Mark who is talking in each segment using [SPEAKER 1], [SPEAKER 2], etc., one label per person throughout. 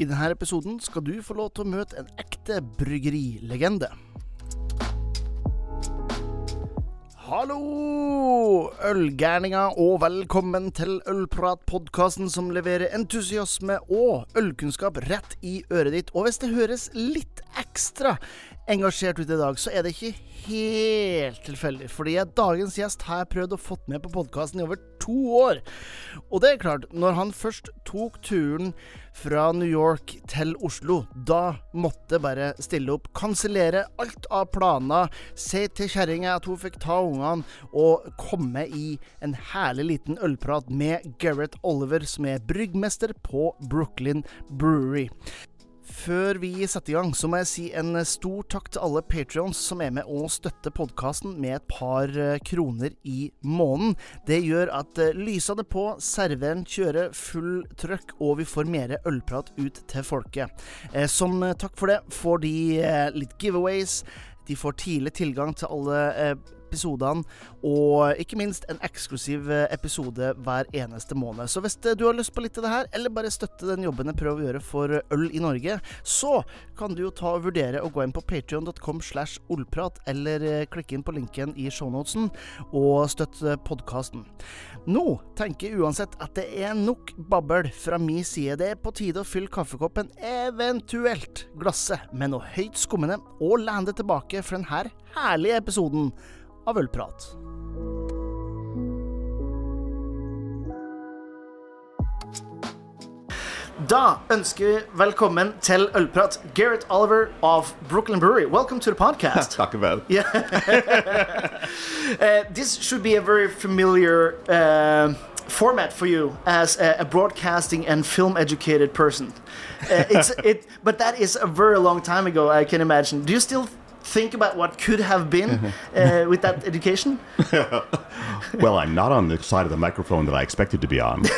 [SPEAKER 1] I denne episoden skal du få lov til å møte en ekte bryggerilegende. Hallo, ølgærninger, og velkommen til Ølprat-podkasten som leverer entusiasme og ølkunnskap rett i øret ditt. Og hvis det høres litt ekstra engasjert ut i dag, så er det ikke helt tilfeldig. Fordi dagens gjest har jeg prøvd å få med på podkasten i over to år. Og det er klart, når han først tok turen fra New York til Oslo, da måtte bare stille opp, kansellere alt av planer, si til kjerringa at hun fikk ta ungene, og komme i en herlig liten ølprat med Gareth Oliver, som er bryggmester på Brooklyn Brewery. Før vi setter i gang, så må jeg si en stor takk til alle patrions som er med å støtte podkasten med et par eh, kroner i måneden. Det gjør at lysa det på, serveren kjører full trøkk, og vi får mer ølprat ut til folket. Eh, som takk for det får de litt giveaways. De får tidlig tilgang til alle episodene, og ikke minst en eksklusiv eh, episode hver eneste måned. Så hvis eh, du har lyst på litt av det her, eller bare støtte den jobben jeg prøver å gjøre for øl i Norge, så kan du jo ta og vurdere å gå inn på patrion.com slash ollprat, eller eh, klikke inn på linken i shownotesen og støtte podkasten. Nå tenker jeg uansett at det er nok babbel fra min side. Det er på tide å fylle kaffekoppen, eventuelt glasset, med noe høyt skummende, og lande tilbake for denne herlige episoden av Ølprat. Da ønsker vi velkommen til Ølprat, Garrett Oliver of Brooklyn Brewery. Welcome to the podcast.
[SPEAKER 2] Takk vel.
[SPEAKER 1] Yeah. uh, this should be a very familiar uh, format for you as a, a, broadcasting and film educated person. Uh, it's it, but that is a very long time ago. I can imagine. Do you still think about what could have been uh, with that education?
[SPEAKER 2] well, I'm not on the side of the microphone that I expected to be on,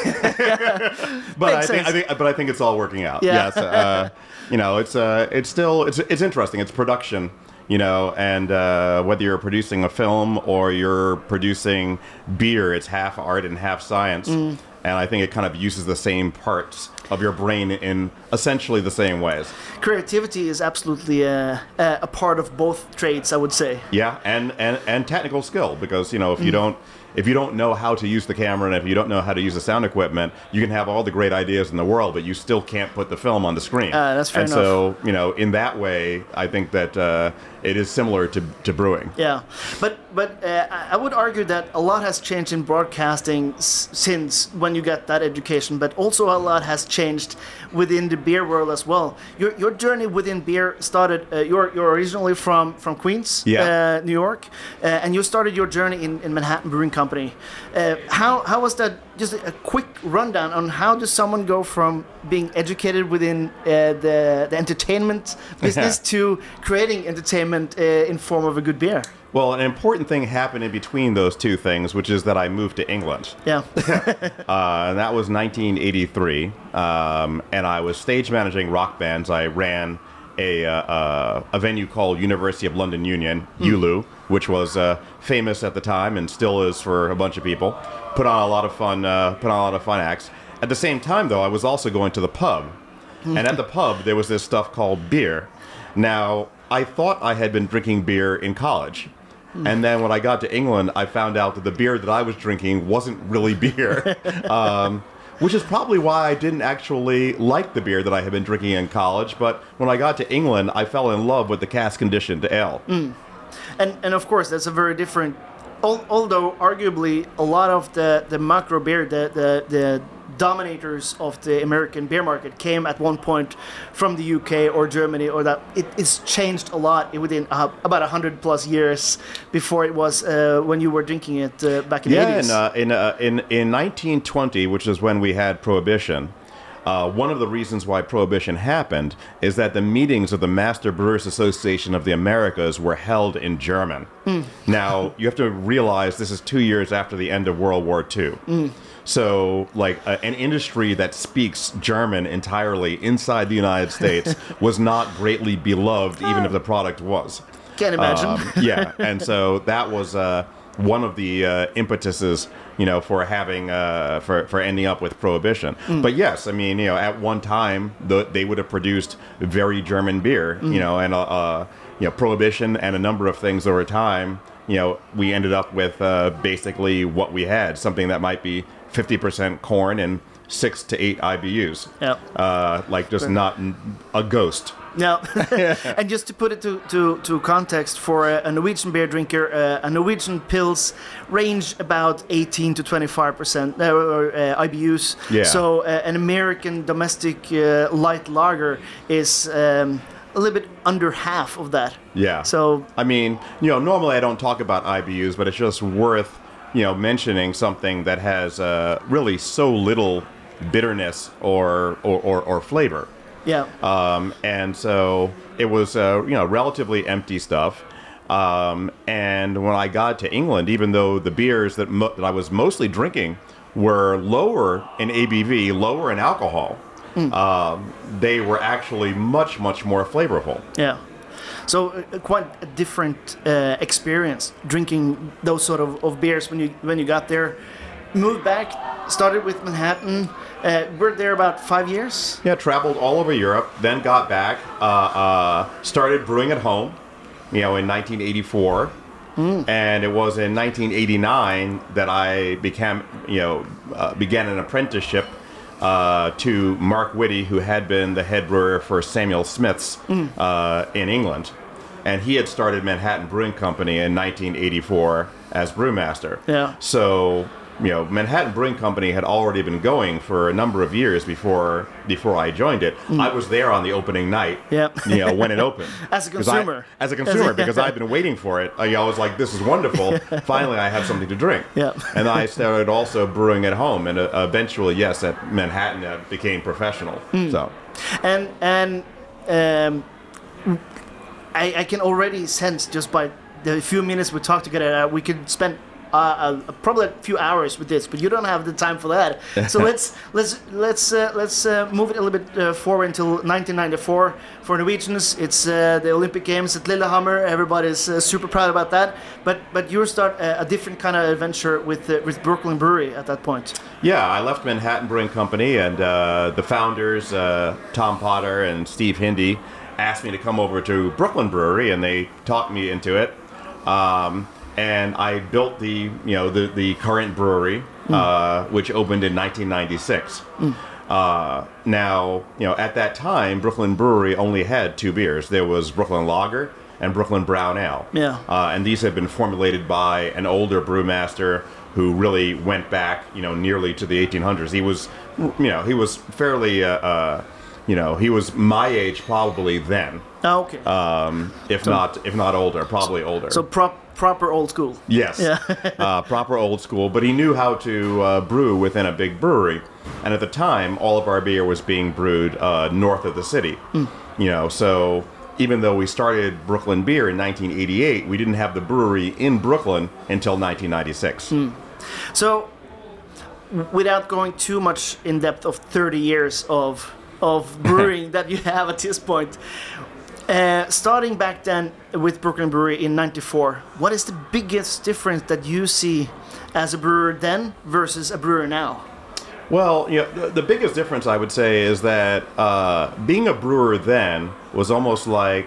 [SPEAKER 2] but I think, I think, but I think it's all working out. Yeah. Yes, uh, you know, it's uh, it's still it's it's interesting. It's production. You know, and uh, whether you're producing a film or you're producing beer, it's half art and half science. Mm and I think it kind of uses the same parts of your brain in essentially the same ways.
[SPEAKER 1] Creativity is absolutely a, a part of both trades, I would say.
[SPEAKER 2] Yeah, and, and, and technical skill because you know if you mm. don't if you don't know how to use the camera and if you don't know how to use the sound equipment, you can have all the great ideas in the world, but you still can't put the film on the screen.
[SPEAKER 1] Uh, that's fair
[SPEAKER 2] and
[SPEAKER 1] enough.
[SPEAKER 2] so, you know, in that way, I think that uh, it is similar to, to brewing.
[SPEAKER 1] Yeah, but but uh, I would argue that a lot has changed in broadcasting s- since when you got that education, but also a lot has changed within the beer world as well. Your, your journey within beer started. Uh, you're you're originally from from Queens,
[SPEAKER 2] yeah.
[SPEAKER 1] uh, New York, uh, and you started your journey in, in Manhattan Brewing Company. Uh, how how was that? Just a, a, quick rundown on how does someone go from being educated within uh, the the entertainment business to creating entertainment uh, in form of a good beer.
[SPEAKER 2] Well, an important thing happened in between those two things, which is that I moved to England.
[SPEAKER 1] Yeah.
[SPEAKER 2] uh, and that was 1983. Um, and I was stage managing rock bands. I ran a, uh, uh, a venue called University of London Union, mm. ULU, which was uh, famous at the time and still is for a bunch of people. Put on a lot of fun, uh, put on a lot of fun acts. At the same time, though, I was also going to the pub. Mm. and at the pub, there was this stuff called beer. Now, I thought I had been drinking beer in college. Mm. And then when I got to England, I found out that the beer that I was drinking wasn't really beer. um, which is probably why I didn't actually like the beer that I had been drinking in college. But when I got to England, I fell in love with the cask conditioned ale.
[SPEAKER 1] Mm. And and of course, that's a very different. Although arguably a lot of the the macro beer, the the the dominators of the American beer market came at one point from the UK or Germany, or that it, it's changed a lot within uh, about hundred plus years before it was uh, when you were drinking it uh, back in
[SPEAKER 2] yeah,
[SPEAKER 1] the 80s.
[SPEAKER 2] Yeah, in, uh, in, in, in 1920, which is when we had Prohibition. Uh, one of the reasons why prohibition happened is that the meetings of the Master Brewers Association of the Americas were held in German. Mm. Now, you have to realize this is two years after the end of World War II. Mm. So, like uh, an industry that speaks German entirely inside the United States was not greatly beloved, even if the product was.
[SPEAKER 1] Can't imagine.
[SPEAKER 2] Um, yeah, and so that was. Uh, one of the uh, impetuses, you know, for having uh, for for ending up with prohibition. But yes, I mean, you know, at one time the, they would have produced very German beer, you know, and uh, uh, you know, prohibition and a number of things over time. You know, we ended up with uh, basically what we had, something that might be fifty percent corn and six to eight IBUs.
[SPEAKER 1] Yeah.
[SPEAKER 2] Uh, like just not a ghost.
[SPEAKER 1] Now, and just to put it to, to, to context for a, a Norwegian beer drinker, uh, a Norwegian pils range about 18 to 25 percent uh, uh, IBUs.
[SPEAKER 2] Yeah.
[SPEAKER 1] So uh, an American domestic uh, light lager is um, a little bit under half of that.
[SPEAKER 2] Yeah.
[SPEAKER 1] So
[SPEAKER 2] I mean, you know, normally I don't talk about IBUs, but it's just worth, you know, mentioning something that has uh, really so little bitterness or or, or, or flavor.
[SPEAKER 1] Yeah,
[SPEAKER 2] Um, and so it was, uh, you know, relatively empty stuff. Um, and when I got to England, even though the beers that, mo- that I was mostly drinking were lower in ABV, lower in alcohol, um, they were actually much, much more flavorful.
[SPEAKER 1] yeah. So uh, quite a different uh, experience drinking those sort of, of beers when you when you got there. Moved back, started with Manhattan. Uh, we're there about five years.
[SPEAKER 2] Yeah, traveled all over Europe, then got back, uh, uh, started brewing at home, you know, in 1984. And it was in 1989 that I became, you know, uh, began an apprenticeship uh, to Mark Witty, who had been the head brewer for Samuel Smith's uh, in England. And he had started Manhattan Brewing Company in 1984 as brewmaster.
[SPEAKER 1] Yeah.
[SPEAKER 2] So, you know, Manhattan Brewing Company had already been going for a number of years before before I joined it. I was there on the opening night.
[SPEAKER 1] Yeah.
[SPEAKER 2] You know, when it opened.
[SPEAKER 1] As a
[SPEAKER 2] 'Cause I-
[SPEAKER 1] consumer.
[SPEAKER 2] as a consumer, because I've been waiting for it. I, I was like, this is wonderful. Finally, I have something to drink.
[SPEAKER 1] Yeah.
[SPEAKER 2] and I started also brewing at home, and uh, eventually, yes, at Manhattan, it became professional.
[SPEAKER 1] Hmm.
[SPEAKER 2] So,
[SPEAKER 1] and and um, I, I can already sense just by the few minutes we talked together, uh, we could spend uh, uh, probably a few hours with this, but you don't have the time for that. So let's let's let's uh, let's uh, move it a little bit uh, forward until 1994 for Norwegians. It's uh, the Olympic Games at Lillehammer. Everybody's uh, super proud about that. But but you start a, a different kind of adventure with uh, with Brooklyn Brewery at that point.
[SPEAKER 2] yeah, I left Manhattan Brewing Company, and uh, the founders, uh, Tom Potter and Steve Hindy, asked me to come over to Brooklyn Brewery, and they talked me into it. Um, and I built the, you know, the, the current brewery, uh, which opened in 1996. Uh, now, you know, at that time, Brooklyn Brewery only had two beers. There was Brooklyn Lager and Brooklyn Brown Ale.
[SPEAKER 1] Yeah.
[SPEAKER 2] Uh, and these had been formulated by an older brewmaster who really went back, you know, nearly to the 1800s. He was, you know, he was fairly, uh, uh, you know, he was my age probably then,
[SPEAKER 1] Oh, okay.
[SPEAKER 2] um, if not if not older, probably older.
[SPEAKER 1] so prop, proper old school.
[SPEAKER 2] Yes.
[SPEAKER 1] Yeah.
[SPEAKER 2] uh, proper old school, but he knew how to uh, brew within a big brewery. And at the time, all of our beer was being brewed uh, north of the city. You know, so even though we started Brooklyn Beer in 1988, we didn't have the brewery in Brooklyn until 1996.
[SPEAKER 1] So, without going too much in depth of 30 years of of brewing that you have at this point, uh, starting back then with Brooklyn Brewery in '94, what is the biggest difference that you see as a brewer then versus a brewer now?
[SPEAKER 2] Well, you know, the, the biggest difference I would say is that uh, being a brewer then was almost like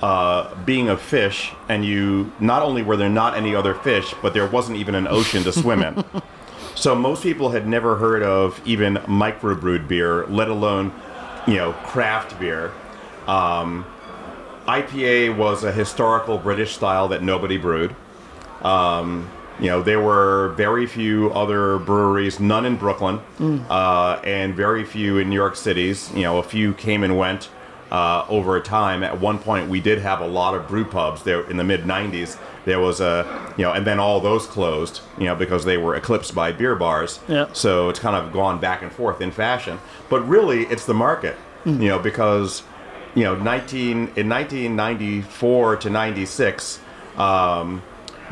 [SPEAKER 2] uh, being a fish, and you not only were there not any other fish, but there wasn't even an ocean to swim in. So most people had never heard of even microbrewed beer, let alone, you know, craft beer. Um, IPA was a historical British style that nobody brewed. Um, you know, there were very few other breweries, none in Brooklyn, uh, and very few in New York cities. You know, a few came and went uh, over time. At one point, we did have a lot of brew pubs there in the mid 90s. There was a, you know, and then all those closed, you know, because they were eclipsed by beer bars.
[SPEAKER 1] Yeah.
[SPEAKER 2] So it's kind of gone back and forth in fashion. But really, it's the market, you know, because, you know, 19, in 1994 to 96, um,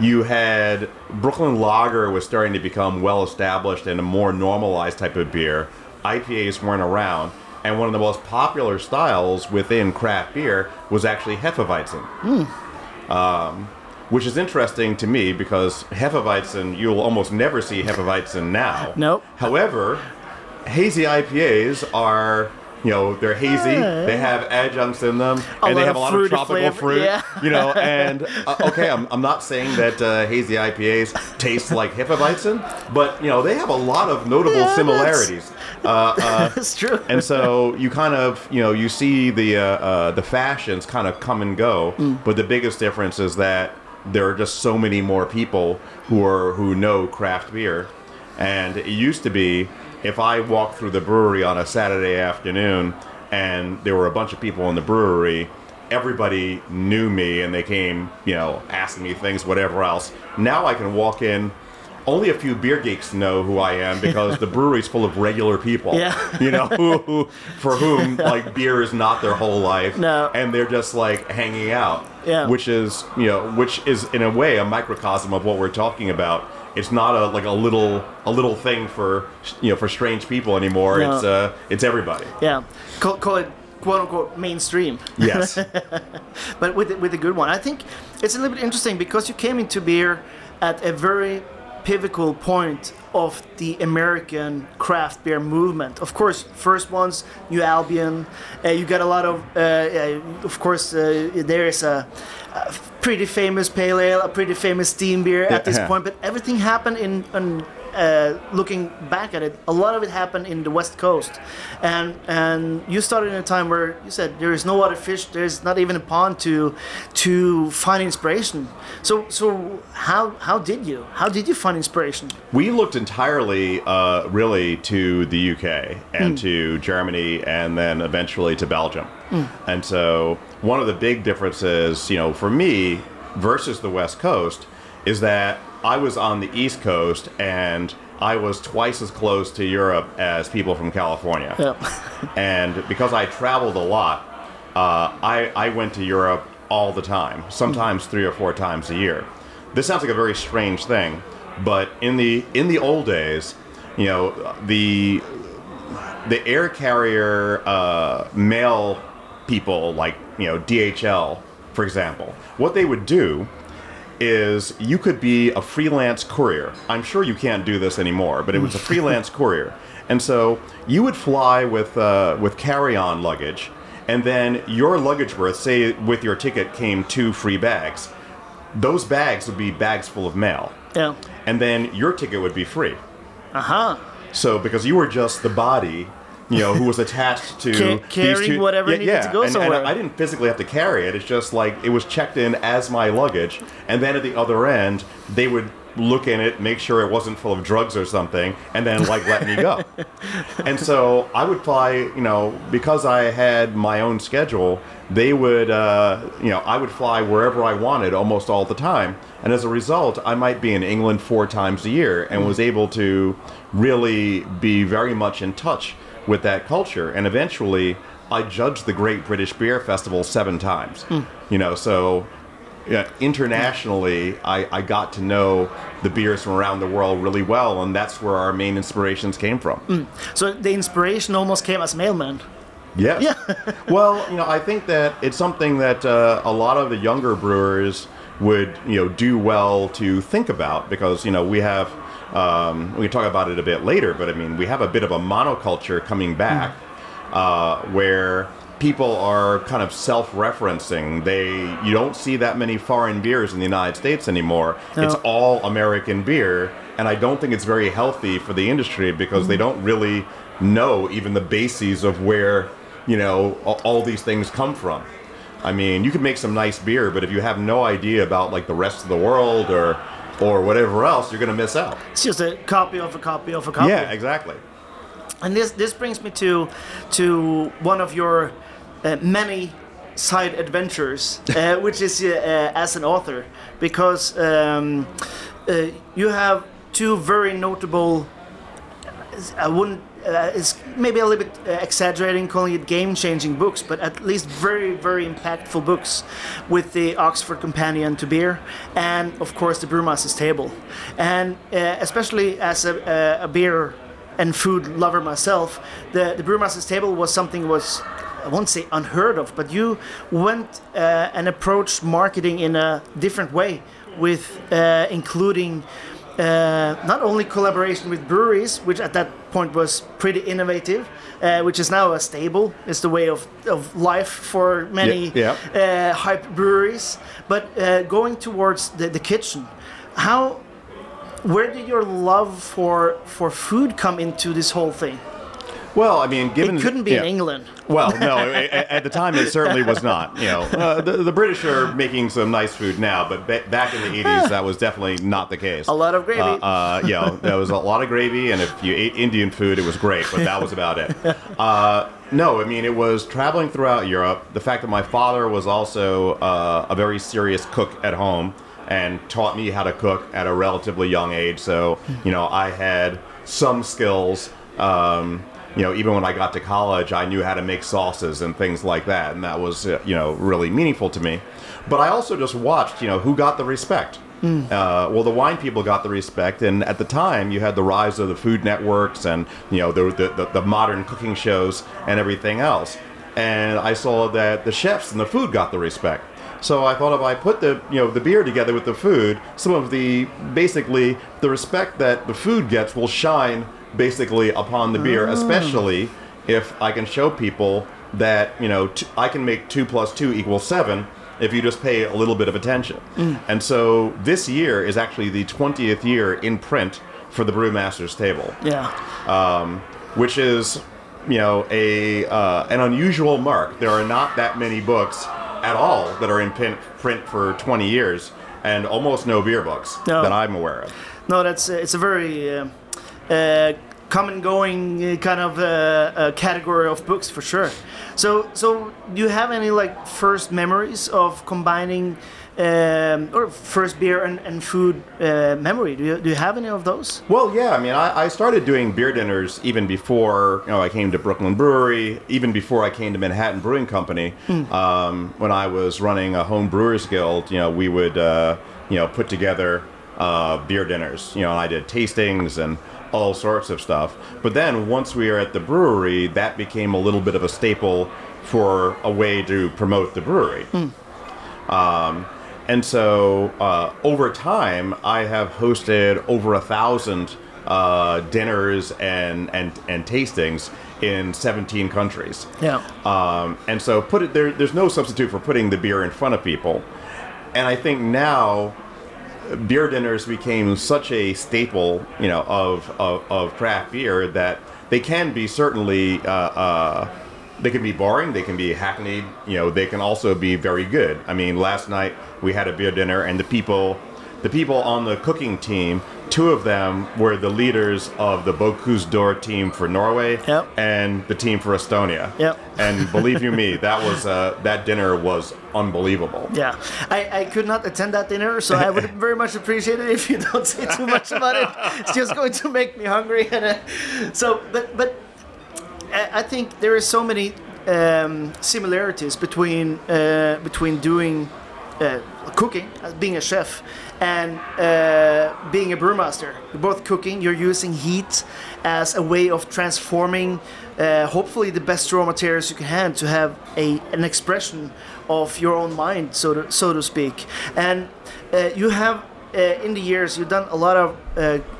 [SPEAKER 2] you had Brooklyn Lager was starting to become well established and a more normalized type of beer. IPAs weren't around. And one of the most popular styles within craft beer was actually Hefeweizen. Um, which is interesting to me because Hefeweizen, you'll almost never see Hefeweizen now.
[SPEAKER 1] Nope.
[SPEAKER 2] However, hazy IPAs are. You know, they're hazy. They have adjuncts in them,
[SPEAKER 1] A
[SPEAKER 2] and they have a lot of tropical
[SPEAKER 1] flavor,
[SPEAKER 2] fruit.
[SPEAKER 1] yeah.
[SPEAKER 2] You know, and uh, okay, I'm, I'm not saying that uh, hazy IPAs taste like Hefeweizen, but you know, they have a lot of notable
[SPEAKER 1] Yeah, that's-
[SPEAKER 2] similarities. Uh, uh,
[SPEAKER 1] It's true.
[SPEAKER 2] and so you kind of you know you see the uh, uh, the fashions kind of come and go, but the biggest difference is that there are just so many more people who are who know craft beer, and it used to be if I walked through the brewery on a Saturday afternoon and there were a bunch of people in the brewery. Everybody knew me and they came, you know, asking me things, whatever else. Now I can walk in only a few beer geeks know who I am because the brewery's full of regular people.
[SPEAKER 1] Yeah.
[SPEAKER 2] You know, who, who, for whom like beer is not their whole life.
[SPEAKER 1] No.
[SPEAKER 2] And they're just like hanging out.
[SPEAKER 1] Yeah.
[SPEAKER 2] Which is you know, which is in a way a microcosm of what we're talking about. It's not a like a little a little thing for you know for strange people anymore.
[SPEAKER 1] No.
[SPEAKER 2] It's uh it's everybody.
[SPEAKER 1] Yeah, call, call it quote unquote mainstream.
[SPEAKER 2] Yes.
[SPEAKER 1] but with with a good one. I think it's a little bit interesting because you came into beer at a very pivotal point of the American craft beer movement. Of course, first ones, New Albion. Uh, you got a lot of, uh, uh, of course, uh, there is a, a pretty famous pale ale, a pretty famous steam beer at this point. But everything happened in. in uh, looking back at it, a lot of it happened in the West Coast, and and you started in a time where you said there is no other fish, there's not even a pond to to find inspiration. So so how how did you how did you find inspiration?
[SPEAKER 2] We looked entirely, uh, really, to the UK and to Germany, and then eventually to Belgium. And so, one of the big differences, you know, for me versus the West Coast, is that I was on the East Coast and I was twice as close to Europe as people from California.
[SPEAKER 1] Yeah.
[SPEAKER 2] and because I traveled a lot, uh, I, I went to Europe all the time, sometimes three or four times a year. This sounds like a very strange thing, but in the in the old days, you know, the the air carrier uh, mail people like you know DHL, for example, what they would do is you could be a freelance courier. I'm sure you can't do this anymore, but it was a freelance courier, and so you would fly with uh, with carry-on luggage, and then your luggage berth, say with your ticket came two free bags, those bags would be bags full of mail,
[SPEAKER 1] Yeah.
[SPEAKER 2] and then your ticket would be free.
[SPEAKER 1] Uh huh.
[SPEAKER 2] So because you were just the body, you know, who was attached to
[SPEAKER 1] Ca- carrying
[SPEAKER 2] two-
[SPEAKER 1] whatever needed to go
[SPEAKER 2] and,
[SPEAKER 1] somewhere.
[SPEAKER 2] And I didn't physically have to carry it. It's just like it was checked in as my luggage, and then at the other end, they would look in it, make sure it wasn't full of drugs or something, and then like let me go. and so I would fly, you know, because I had my own schedule. They would, uh, you know, I would fly wherever I wanted almost all the time, and as a result, I might be in England four times a year, and was able to really be very much in touch with that culture. And eventually, I judged the Great British Beer Festival seven times. You know, so yeah, internationally, I, I got to know the beers from around the world really well, and that's where our main inspirations came from.
[SPEAKER 1] So the inspiration almost came as mailman.
[SPEAKER 2] Yes. well, you know, I think that it's something that uh, a lot of the younger brewers would, you know, do well to think about because, you know, we have, um, we can talk about it a bit later, but I mean, we have a bit of a monoculture coming back uh, where people are kind of self-referencing. They, you don't see that many foreign beers in the United States anymore. It's all American beer, and I don't think it's very healthy for the industry because they don't really know even the bases of where you know all these things come from. I mean, you can make some nice beer, but if you have no idea about like the rest of the world or or whatever else, you're going to miss out.
[SPEAKER 1] It's just a copy of a copy of a copy.
[SPEAKER 2] Yeah, exactly.
[SPEAKER 1] And this this brings me to to one of your uh, many side adventures, uh, which is uh, uh, as an author, because um, uh, you have two very notable. I wouldn't. Uh, it's maybe a little bit uh, exaggerating calling it game-changing books, but at least very, very impactful books, with the Oxford Companion to Beer, and of course the Brewmaster's Table, and uh, especially as a, a, a beer and food lover myself, the, the Brewmaster's Table was something was I won't say unheard of, but you went uh, and approached marketing in a different way. with uh, including uh, not only collaboration with breweries, which at that point was pretty innovative, uh, which is now a stable, is the way of, of life for many
[SPEAKER 2] Yeah,
[SPEAKER 1] Uh, hype breweries, but uh, going towards the, the kitchen, how, where did your love for for food come into this whole thing?
[SPEAKER 2] Well, I mean, given
[SPEAKER 1] It couldn't be in. England.
[SPEAKER 2] Well, no, at the time it certainly was not. You know, uh, the, the British are making some nice food now, but ba- back in the '80s, that was definitely not the case.
[SPEAKER 1] A lot of gravy.
[SPEAKER 2] Uh, uh, you know, there was a lot of gravy, and if you ate Indian food, it was great, but that was about it. Uh, no, I mean, it was traveling throughout Europe. The fact that my father was also uh, a very serious cook at home and taught me how to cook at a relatively young age, so you know, I had some skills. Um, you know, even when I got to college, I knew how to make sauces and things like that, and that was, uh, you know, really meaningful to me. But I also just watched, you know, who got the respect. Uh, well, the wine people got the respect, and at the time, you had the rise of the food networks and you know the the, the, the modern cooking shows and everything else. And I saw that the chefs and the food got the respect. So I thought if I put the you know the beer together with the food, some of the basically the respect that the food gets will shine basically upon the beer, especially if I can show people that you know t- I can make two plus two equals seven if you just pay a little bit of attention. And so this year is actually the 20th year in print for the Brewmasters table
[SPEAKER 1] Yeah.
[SPEAKER 2] which is you know a uh, an unusual mark. There are not that many books at all that are in print, print for 20 years, and almost no beer books
[SPEAKER 1] No.
[SPEAKER 2] that I'm aware of.
[SPEAKER 1] No, that's it's a very uh, uh, come and going uh, kind of uh, uh, category of books for sure. So, so do you have any like first memories of combining um, or first beer and, and food uh, memory? Do you, do you have any of those?
[SPEAKER 2] Well, yeah, I mean, I, I started doing beer dinners even before you know I came to Brooklyn Brewery, even before I came to Manhattan Brewing Company. Um, when I was running a home brewers guild, you know, we would uh, you know put together uh, beer dinners. You know, I did tastings and all sorts of stuff. But then once we were at the brewery, that became a little bit of a staple for a way to promote the brewery. Um, and so uh, over time, I have hosted over a thousand uh, dinners and, and, and tastings in 17 countries.
[SPEAKER 1] Yeah.
[SPEAKER 2] Um, and so put it there. There's no substitute for putting the beer in front of people. And I think now beer dinners became such a staple, you know, of, of, of craft beer that they can be certainly uh, uh, they can be boring, they can be hackneyed, you know, they can also be very good. I mean, last night we had a beer dinner, and the people the people on the cooking team, two of them were the leaders of the Bocuse d'Or team for Norway
[SPEAKER 1] Yep.
[SPEAKER 2] and the team for Estonia.
[SPEAKER 1] Yep.
[SPEAKER 2] And believe you me, that was uh, that dinner was unbelievable.
[SPEAKER 1] Yeah, I, I could not attend that dinner, so I would very much appreciate it if you don't say too much about it. It's just going to make me hungry. And uh, so, but but I think there are so many um, similarities between uh, between doing uh, cooking, uh, being a chef, and uh, being a brewmaster. You're both cooking. You're using heat as a way of transforming, uh, hopefully, the best raw materials you can have to have a an expression of your own mind, so to so to speak. And uh, you have uh, in the years you've done a lot of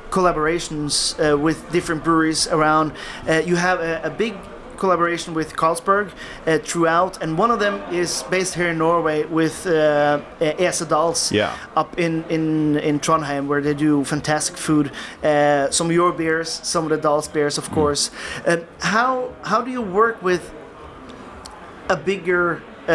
[SPEAKER 1] collaborations with different breweries around. You have a, a big collaboration with Carlsberg uh, throughout, and one of them is based here in Norway with uh, uh, Dahls
[SPEAKER 2] Yeah.
[SPEAKER 1] up in, in, in Trondheim, where they do fantastic food. Uh, some of your beers, some of the Dahls beers, of course. Um, how how do you work with a bigger uh,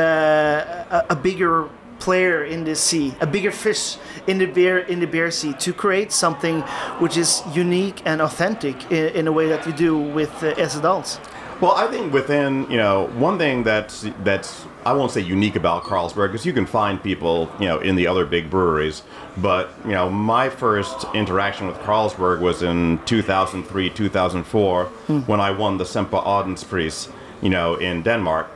[SPEAKER 1] a, a bigger player in the sea, a bigger fish in the beer in the beer sea, to create something which is unique and authentic in, in a way that you do with uh, E.C. Dahls?
[SPEAKER 2] Well, I think within you know one thing that's that's I won't say unique about Carlsberg because you can find people you know in the other big breweries, but you know my first interaction with Carlsberg was in 2003 2004 when I won the Semper Ardens Prize you know in Denmark,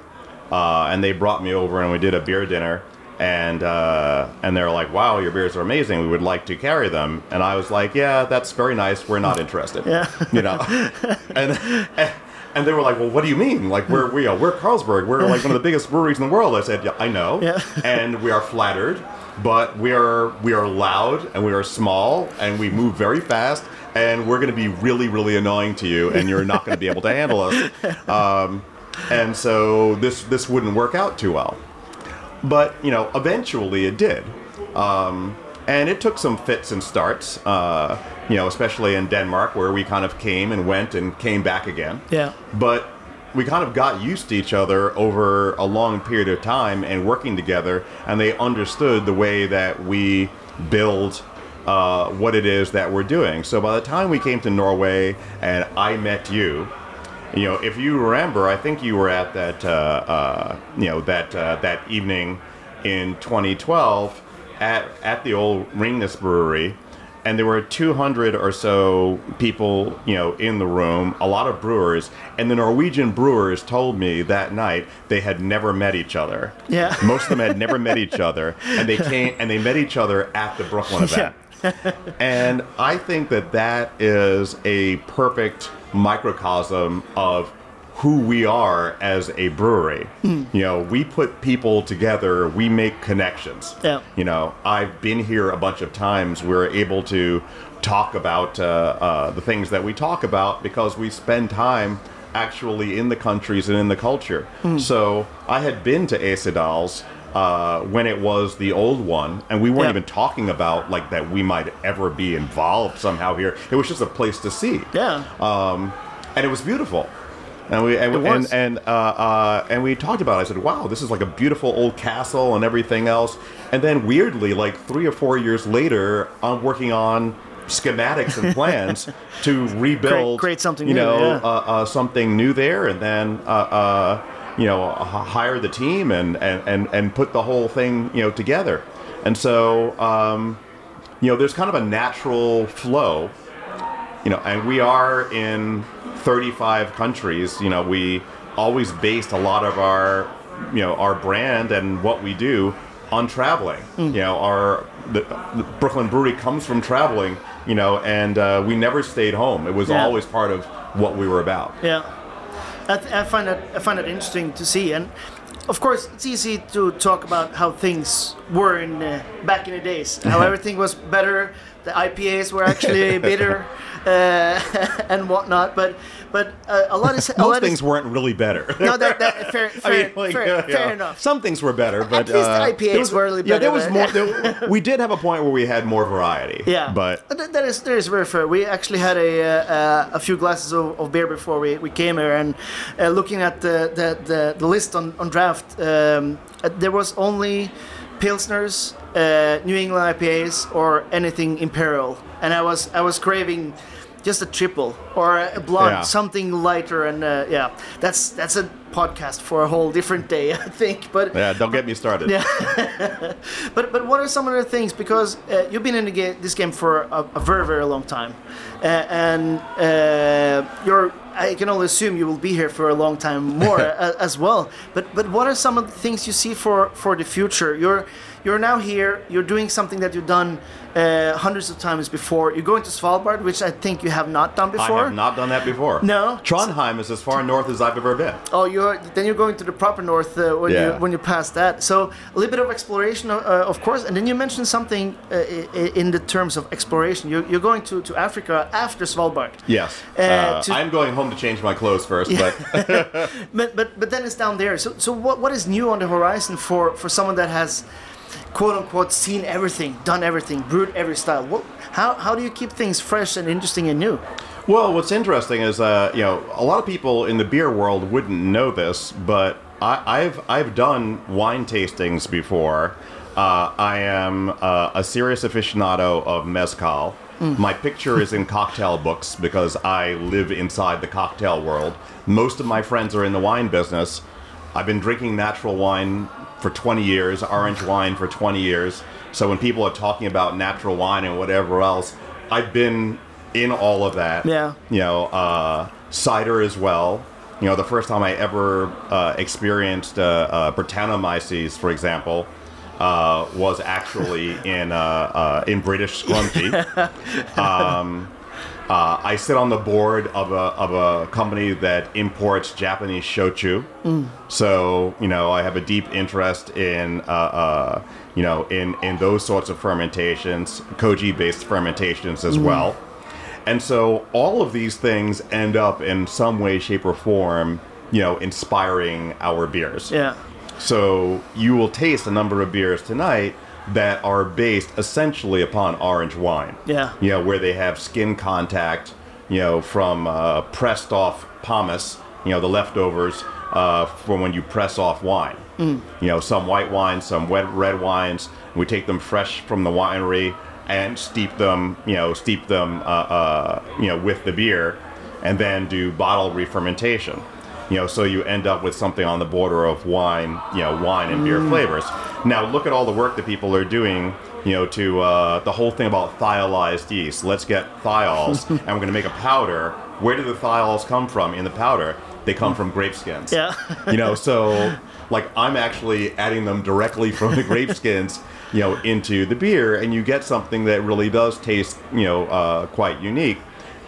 [SPEAKER 2] uh, and they brought me over and we did a beer dinner. And uh, and they were like, "Wow, your beers are amazing. We would like to carry them." And I was like, "Yeah, that's very nice. We're not interested."
[SPEAKER 1] Yeah.
[SPEAKER 2] you know and, and and they were like well what do you mean like we're we are we're carlsberg we're like one of the biggest breweries in the world i said yeah i know
[SPEAKER 1] Yeah.
[SPEAKER 2] and we are flattered but we are we are loud and we are small and we move very fast and we're going to be really really annoying to you and you're not going to be able to handle us. Um, and so this this wouldn't work out too well. But you know, eventually it did. Um, and it took some fits and starts, uh, you know, especially in Denmark, where we kind of came and went and came back again.
[SPEAKER 1] Yeah.
[SPEAKER 2] But we kind of got used to each other over a long period of time and working together, and they understood the way that we build uh, what it is that we're doing. So by the time we came to Norway and I met you, you know, if you remember, I think you were at that, uh, uh, you know, that uh, that evening in 2012 at at the old Ringnes Brewery, and there were 200 or so people, you know, in the room, a lot of brewers, and the Norwegian brewers told me that night they had never met each other.
[SPEAKER 1] Yeah.
[SPEAKER 2] Most of them had never met each other, and they came and they met each other at the Brooklyn event. and I think that that is a perfect microcosm of who we are as a brewery.
[SPEAKER 1] Hmm.
[SPEAKER 2] You know, we put people together, we make connections.
[SPEAKER 1] Yeah.
[SPEAKER 2] You know, I've been here a bunch of times. We're able to talk about uh, uh, the things that we talk about because we spend time actually in the countries and in the culture.
[SPEAKER 1] Hmm.
[SPEAKER 2] So I had been to E.C. Dahls uh, when it was the old one, and we weren't
[SPEAKER 1] Yeah.
[SPEAKER 2] even talking about like that we might ever be involved somehow here. It was just a place to see
[SPEAKER 1] Yeah.
[SPEAKER 2] um, and it was beautiful. And we and and and, uh, uh, and we talked about. it. I said, "Wow, this is like a beautiful old castle and everything else." And then weirdly, like three or four years later, I'm working on schematics and plans to rebuild,
[SPEAKER 1] Create- create something
[SPEAKER 2] you
[SPEAKER 1] new,
[SPEAKER 2] know,
[SPEAKER 1] yeah.
[SPEAKER 2] uh, uh, something new there, and then uh, uh, you know, hire the team and, and and and put the whole thing you know together. And so, um, you know, there's kind of a natural flow you know, and we are in 35 countries. You know, we always based a lot of our, you know, our brand and what we do on traveling. You know, our the, the Brooklyn Brewery comes from traveling. You know, and uh, we never stayed home. It was
[SPEAKER 1] Yeah.
[SPEAKER 2] always part of what we were about.
[SPEAKER 1] Yeah, I, th- I find that I find that interesting to see, and of course it's easy to talk about how things were in uh, back in the days, how everything was better. The IPAs were actually bitter uh, and whatnot, but but uh, a lot of a
[SPEAKER 2] Most
[SPEAKER 1] lot
[SPEAKER 2] things
[SPEAKER 1] is,
[SPEAKER 2] weren't really better.
[SPEAKER 1] no that, that fair
[SPEAKER 2] I mean, like,
[SPEAKER 1] fair,
[SPEAKER 2] uh,
[SPEAKER 1] fair
[SPEAKER 2] yeah.
[SPEAKER 1] enough.
[SPEAKER 2] Some things were better, but
[SPEAKER 1] least the
[SPEAKER 2] uh,
[SPEAKER 1] IPAs
[SPEAKER 2] was-
[SPEAKER 1] were really better.
[SPEAKER 2] Yeah, there was more. There, we did have a point where we had more variety.
[SPEAKER 1] Yeah,
[SPEAKER 2] but
[SPEAKER 1] Th- that is that is very fair. We actually had a uh, uh, a few glasses of, of beer before we, we came here, and uh, looking at the the, the, the list on on draft, um, uh, there was only pilsners, uh, New England IPAs, or anything imperial, and I was I was craving. Just a triple or a blonde,
[SPEAKER 2] Yeah.
[SPEAKER 1] something lighter, and uh, yeah, that's that's a podcast for a whole different day, I think. But
[SPEAKER 2] yeah, don't get me started.
[SPEAKER 1] Yeah. But but what are some of the things? Because uh, you've been in this game for a, a very very long time, uh, and uh, you're. I can only assume you will be here for a long time more as well. But but what are some of the things you see for for the future? You're you're now here. You're doing something that you've done uh, hundreds of times before. You're going to Svalbard, which I think you have not done before.
[SPEAKER 2] I have not done that before.
[SPEAKER 1] No?
[SPEAKER 2] Trondheim is as far north as I've ever been.
[SPEAKER 1] Oh, you're then you're going to the proper north uh, when
[SPEAKER 2] Yeah.
[SPEAKER 1] you when you pass that. So a little bit of exploration, uh, uh, of course, and then you mentioned something uh, in the terms of exploration. You're, you're going to, to Africa after Svalbard.
[SPEAKER 2] Yes.
[SPEAKER 1] Uh, to-
[SPEAKER 2] I'm going home to change my clothes first, but
[SPEAKER 1] But but but then it's down there. So so what what is new on the horizon for for someone that has quote unquote seen everything, done everything, brewed every style? What how how do you keep things fresh and interesting and new?
[SPEAKER 2] well, what's interesting is, uh, you know, a lot of people in the beer world wouldn't know this, but I, I've I've done wine tastings before. Uh, I am uh, a serious aficionado of mezcal. My picture is in cocktail books because I live inside the cocktail world. Most of my friends are in the wine business. I've been drinking natural wine for 20 years, orange wine for 20 years. So when people are talking about natural wine and whatever else, I've been in all of that.
[SPEAKER 1] Yeah.
[SPEAKER 2] You know, uh, cider as well. You know, the first time I ever uh, experienced uh, uh, Brettanomyces, for example, uh, was actually in uh, uh, in British Scrumpy. um, Uh, I sit on the board of a, of a company that imports Japanese shochu. So, you know, I have a deep interest in, uh, uh, you know, in, in those sorts of fermentations, koji based fermentations as well. And so all of these things end up in some way, shape, or form, you know, inspiring our beers.
[SPEAKER 1] Yeah.
[SPEAKER 2] So you will taste a number of beers tonight that are based essentially upon orange wine.
[SPEAKER 1] Yeah.
[SPEAKER 2] You know, where they have skin contact, you know, from uh, pressed off pomace, you know, the leftovers uh, from when you press off wine. You know, some white wines, some wet red wines. We take them fresh from the winery and steep them, you know, steep them, uh, uh, you know, with the beer, and then do bottle re-fermentation. You know, so you end up with something on the border of wine, you know, wine and beer flavors. Now, look at all the work that people are doing, you know, to uh, the whole thing about thiolized yeast. Let's get thiols, and we're going to make a powder. Where do the thiols come from in the powder? They come from grape skins.
[SPEAKER 1] Yeah.
[SPEAKER 2] you know, so like I'm actually adding them directly from the grape skins, you know, into the beer, and you get something that really does taste, you know, uh, quite unique,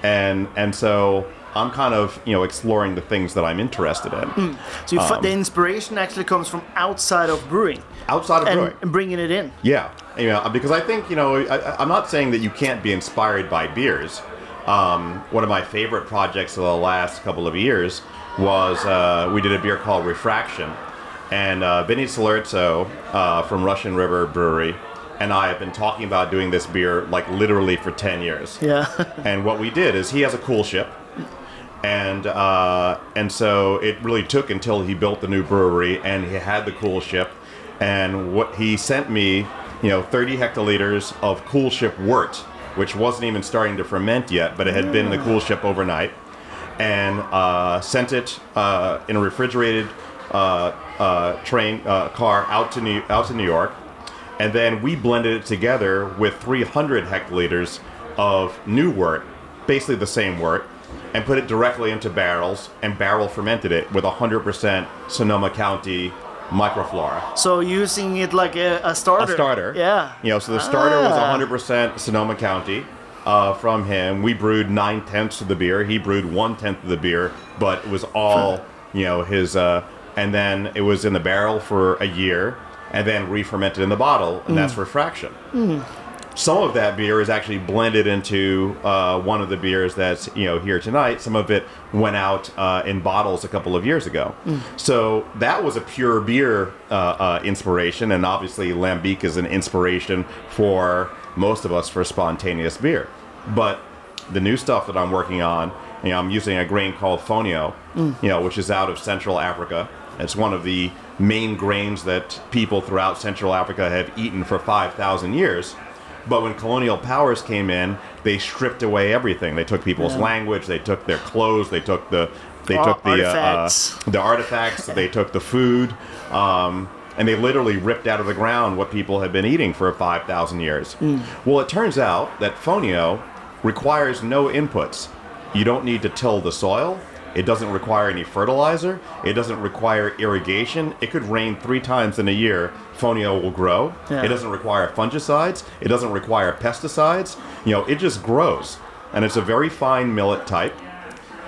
[SPEAKER 2] and and so I'm kind of you know exploring the things that I'm interested in
[SPEAKER 1] So you
[SPEAKER 2] Um,
[SPEAKER 1] the inspiration actually comes from outside of brewing
[SPEAKER 2] outside of
[SPEAKER 1] and,
[SPEAKER 2] brewing.
[SPEAKER 1] and bringing it in.
[SPEAKER 2] Yeah, you know, because I think you know, I, I'm not saying that you can't be inspired by beers. Um, one of my favorite projects of the last couple of years was uh, we did a beer called Refraction, and uh, Vinnie Cilurzo uh, from Russian River Brewery and I have been talking about doing this beer like literally for 10 years.
[SPEAKER 1] Yeah.
[SPEAKER 2] And what we did is he has a coolship, and uh, and so it really took until he built the new brewery and he had the coolship, and what he sent me, you know, 30 hectoliters of coolship wort, which wasn't even starting to ferment yet, but it had been in the coolship overnight, and uh, sent it uh, in a refrigerated uh, uh, train uh, car out to New out to New York, and then we blended it together with 300 hectoliters of new wort, basically the same wort, and put it directly into barrels and barrel fermented it with 100% Sonoma County microflora.
[SPEAKER 1] so using it like a, a starter.
[SPEAKER 2] A starter.
[SPEAKER 1] Yeah.
[SPEAKER 2] You know, so the starter was
[SPEAKER 1] Ah.
[SPEAKER 2] 100% Sonoma County uh, from him. We brewed nine tenths of the beer. He brewed one tenth of the beer, but it was all, you know, his. Uh, and then it was in the barrel for a year, and then re-fermented in the bottle, and
[SPEAKER 1] Mm.
[SPEAKER 2] that's refraction. Some of that beer is actually blended into uh, one of the beers that's you know here tonight. Some of it went out uh, in bottles a couple of years ago. So that was a pure beer uh, uh, inspiration, and obviously Lambic is an inspiration for most of us for spontaneous beer. But the new stuff that I'm working on, you know, I'm using a grain called Fonio, you know, which is out of Central Africa. It's one of the main grains that people throughout Central Africa have eaten for 5,000 years. But when colonial powers came in, they stripped away everything. They took people's
[SPEAKER 1] Yeah.
[SPEAKER 2] language, they took their clothes, they took the they
[SPEAKER 1] Ar-
[SPEAKER 2] took the
[SPEAKER 1] artifacts.
[SPEAKER 2] Uh, uh, the artifacts, they took the food, um, and they literally ripped out of the ground what people had been eating for five thousand years. Well, it turns out that fonio requires no inputs. You don't need to till the soil. It doesn't require any fertilizer. It doesn't require irrigation. It could rain three times in a year. Fonio will grow.
[SPEAKER 1] Yeah.
[SPEAKER 2] It doesn't require fungicides. It doesn't require pesticides. You know, it just grows. And it's a very fine millet type.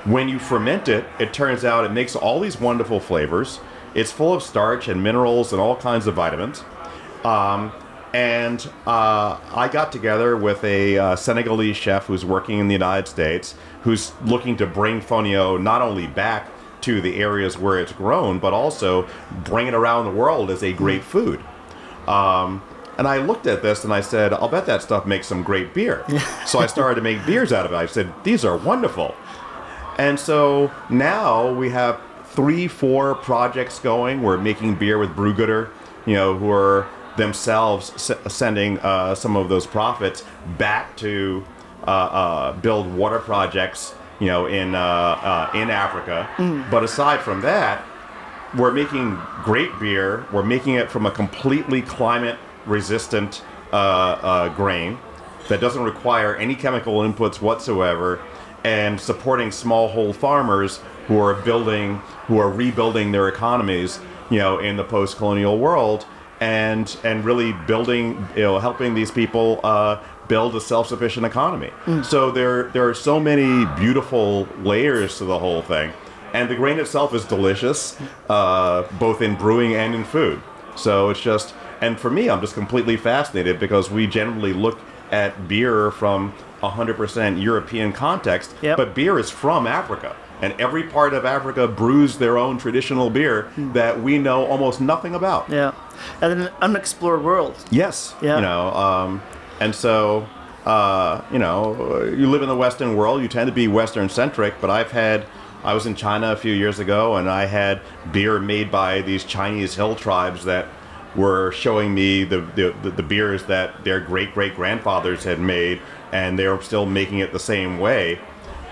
[SPEAKER 2] When you ferment it, it turns out it makes all these wonderful flavors. It's full of starch and minerals and all kinds of vitamins. Um, and uh, I got together with a uh, Senegalese chef who's working in the United States, who's looking to bring fonio not only back to the areas where it's grown, but also bring it around the world as a great food. Um, and I looked at this and I said, I'll bet that stuff makes some great beer. so I started to make beers out of it. I said, these are wonderful. And so now we have three, four projects going. We're making beer with Brewgooder, you know, who are themselves s- sending uh, some of those profits back to build water projects, you know, in uh, uh, in Africa. But aside from that, we're making great beer. We're making it from a completely climate resistant uh, uh, grain that doesn't require any chemical inputs whatsoever, and supporting smallhold farmers who are building, who are rebuilding their economies, you know, in the post-colonial world. And, and really building, you know, helping these people uh, build a self-sufficient economy. So there there are so many beautiful layers to the whole thing, and the grain itself is delicious, uh, both in brewing and in food. So it's just, and for me, I'm just completely fascinated because we generally look at beer from 100% European context,
[SPEAKER 1] Yep.
[SPEAKER 2] but beer is from Africa. And every part of Africa brews their own traditional beer that we know almost nothing about.
[SPEAKER 1] Yeah, and an unexplored world.
[SPEAKER 2] Yes.
[SPEAKER 1] Yeah.
[SPEAKER 2] You know, um, and so, uh, you know, you live in the Western world, you tend to be Western centric, but I've had, I was in China a few years ago and I had beer made by these Chinese hill tribes that were showing me the, the, the, the beers that their great great grandfathers had made and they were still making it the same way.